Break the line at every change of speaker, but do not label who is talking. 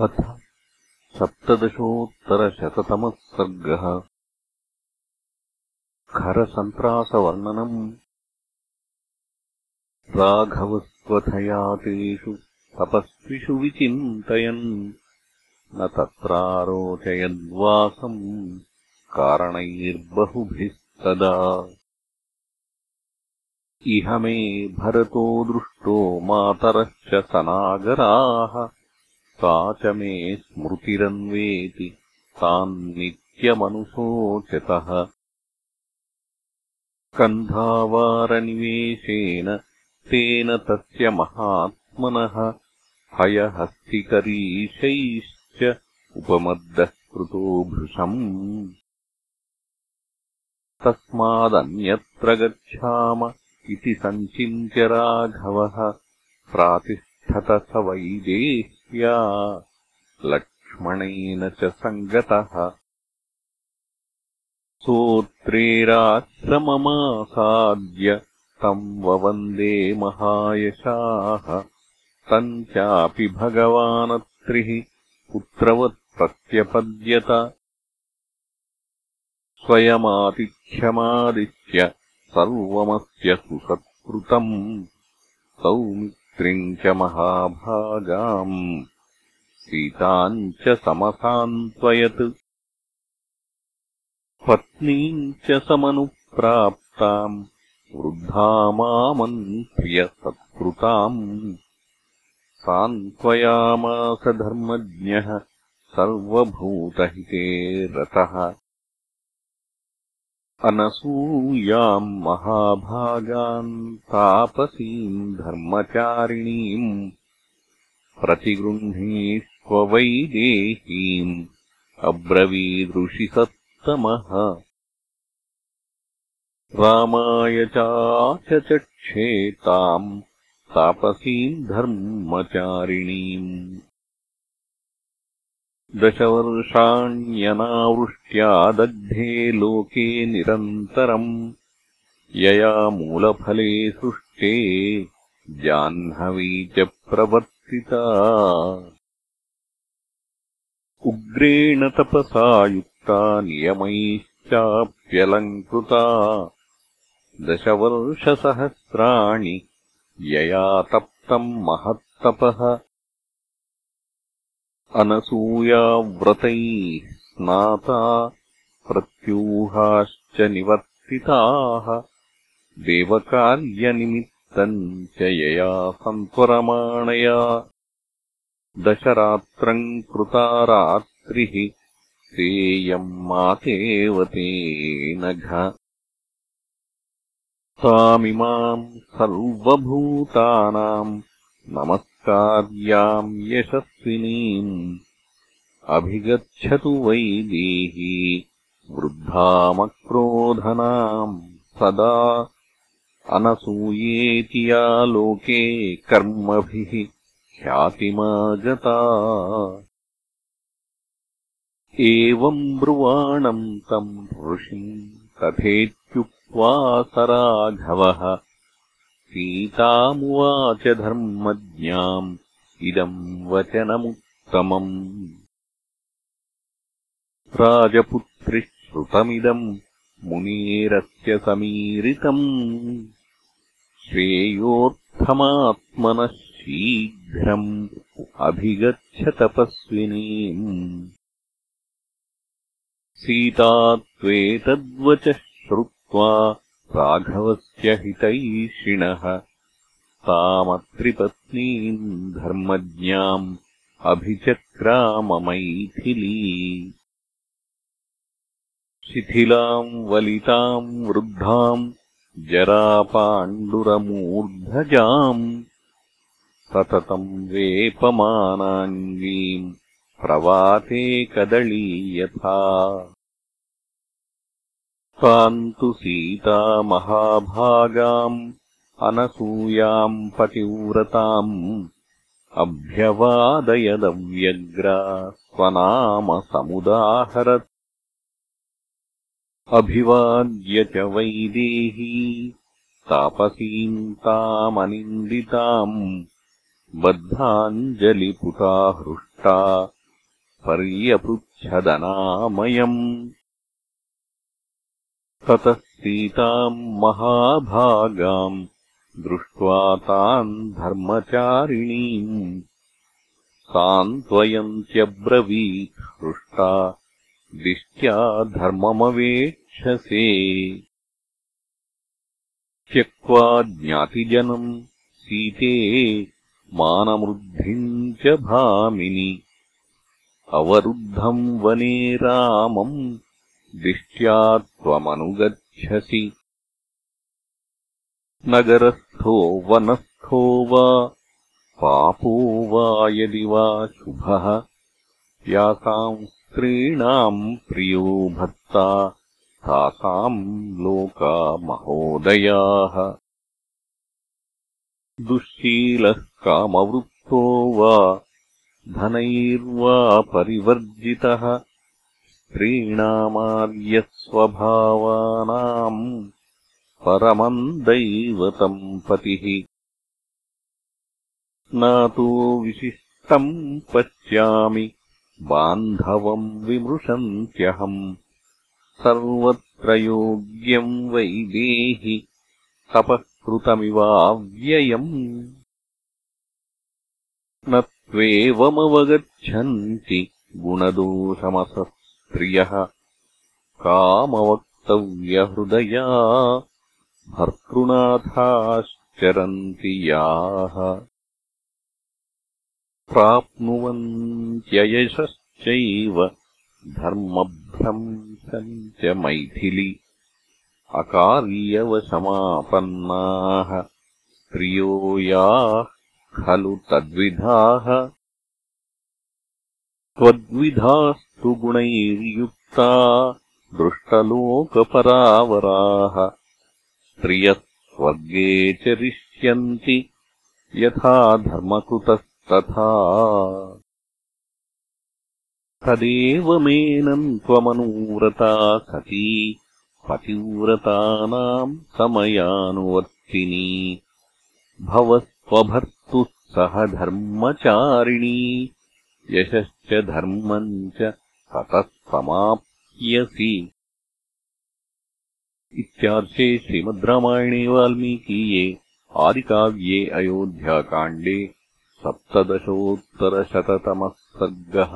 अथ सप्तदशोत्तरशततमः सर्गः। खरसन्त्रासवर्णनम् राघवस्त्वथयातेषु तपस्विषु विचिन्तयन्। न तत्रारोचयद्वासम् कारणैर्बहुभिस्तदा। इह मे भरतो दृष्टो मातरश्च सनागराः सा च मे स्मृतिरन्वेति तान्नित्यमनुशोचतः कन्धावारनिवेशेन तेन तस्य महात्मनः हयहस्तिकरीशैश्च उपमद्दः कृतो भृशम्। तस्मादन्यत्र गच्छाम इति सञ्चिन्त्य राघवः प्रातिष्ठत स वैदेः लक्ष्मणेन च सङ्गतः। सोत्रेराश्रममासाद्य तम् ववन्दे महायशाः। तम् चापि भगवानत्रिः पुत्रवत्प्रत्यपद्यत स्वयमातिथ्यमादित्य सर्वमस्य सुसत्कृतम् सौमित्रिम् च महाभागाम्। सीताम् च समसान्त्वयत् पत्नीम् च समनुप्राप्ताम्। वृद्धामामन्त्र्यसत्कृताम् सान्त्वयामास धर्मज्ञः सर्वभूतहिते रतः अनसूयाम् महाभागान् तापसीम् धर्मचारिणीम् प्रतिगृह्णीष्ववैदेहीम् अब्रवीदृषिसत्तमः। रामाय चाचचक्षे ताम् तापसीम् धर्मचारिणीम् दशवर्षाण्यनावृष्ट्या दग्धे लोके निरन्तरम् यया मूलफले सृष्टे जाह्नवी च प्रवर्तिता। उग्रेण तपसा युक्ता नियमैश्चाप्यलङ्कृता। दशवर्षसहस्राणि यया तप्तम् महत्तपः अनसूयाव्रतैः स्नाता प्रत्यूहाश्च निवर्तिताः। देवकार्यनिमित्तम् च यया सन्त्वरमाणया दशरात्रम् कृता रात्रिः सेयम् मातेवते नघ तामिमाम् सर्वभूतानाम् नमस्कार्याम् यशस्विनीम्। अभिगच्छतु वै देही। वृद्धामक्रोधनाम् सदा अनसूयेति या लोके कर्मभिः ख्यातिमागता। एवम् ब्रुवाणम् तम् ऋषिम् तथेत्युक्त्वा स राघवः सीतामुवाच धर्मज्ञाम् इदम् वचनमुत्तमम् राजपुत्रिः श्रुतमिदम् मुनेरस्य समीरितम् श्रेयोत्थमात्मनः शीघ्रम् अभिगच्छ तपस्विनीम् सीता त्वेतद्वचः श्रुत्वा राघवस्य हितैषिणः तामत्रिपत्नीम् धर्मज्ञाम् अभिचक्राममैथिली। शिथिलाम् वलिताम् वृद्धाम् जरापाण्डुरमूर्धजाम् सततम् वेपमानाङ्गीम् प्रवाते कदली यथा ताम् तु सीता महाभागाम् अनसूयाम् पतिव्रताम् अभ्यवादयदव्यग्रा स्वनामसमुदाहरत् अभिवाद्य च वैदेही तापसीम् तामनिन्दिताम् बद्धाञ्जलिपुटा हृष्टा पर्यपृच्छदनामयम् ततः सीताम् महाभागाम् दृष्ट्वा ताम् धर्मचारिणीम् सान्त्वयन्त्यब्रवीत् हृष्टा दिष्ट्या धर्ममवेक्षसे। त्यक्त्वा ज्ञातिजनम् सीते मानमृद्धिम् च भामिनि। अवरुद्धम् वने रामम् दिष्ट्या त्वमनुगच्छसि। नगरस्थो वनस्थो वा पापो वा यदि वा शुभः। यासाम् स्त्रीणाम् प्रियो भर्ता तासाम् लोका महोदयाः। दुःशीलः कामवृत्तो वा धनैर्वा परिवर्जितः स्त्रीणामार्यस्वभावानाम् परमम् दैवतम् पतिः। नातो विशिष्टम् पश्यामि बान्धवम् विमृशन्त्यहम्। सर्वत्र योग्यम् वैदेहि तपःकृतमिवाव्ययम्। न त्वेवमवगच्छन्ति गुणदोषमसस्त्रियः कामवक्तव्यहृदया भर्तृनाथाश्चरन्ति याः। प्राप्नुवन्त्ययशश्चैव धर्मभ्रंशम् च मैथिलि। अकार्यवशमापन्नाः स्त्रियो याः खलु तद्विधाः। त्वद्विधास्तु गुणैर्युक्ता दृष्टलोकपरावराः। स्त्रियः स्वर्गे चरिष्यन्ति यथा धर्मकृतस्तथा। तदेवमेनम् त्वमनुव्रता सती पतिव्रतानाम् समयानुवर्तिनी। भवस्त्वभर्तुः सह धर्मचारिणी यशश्च धर्मम् च ततः समाप्यसि इत्यार्षे श्रीमद् रामायणे वाल्मीकीये आदिकाव्ये अयोध्याकाण्डे सप्तदशोत्तरशततमः सर्गः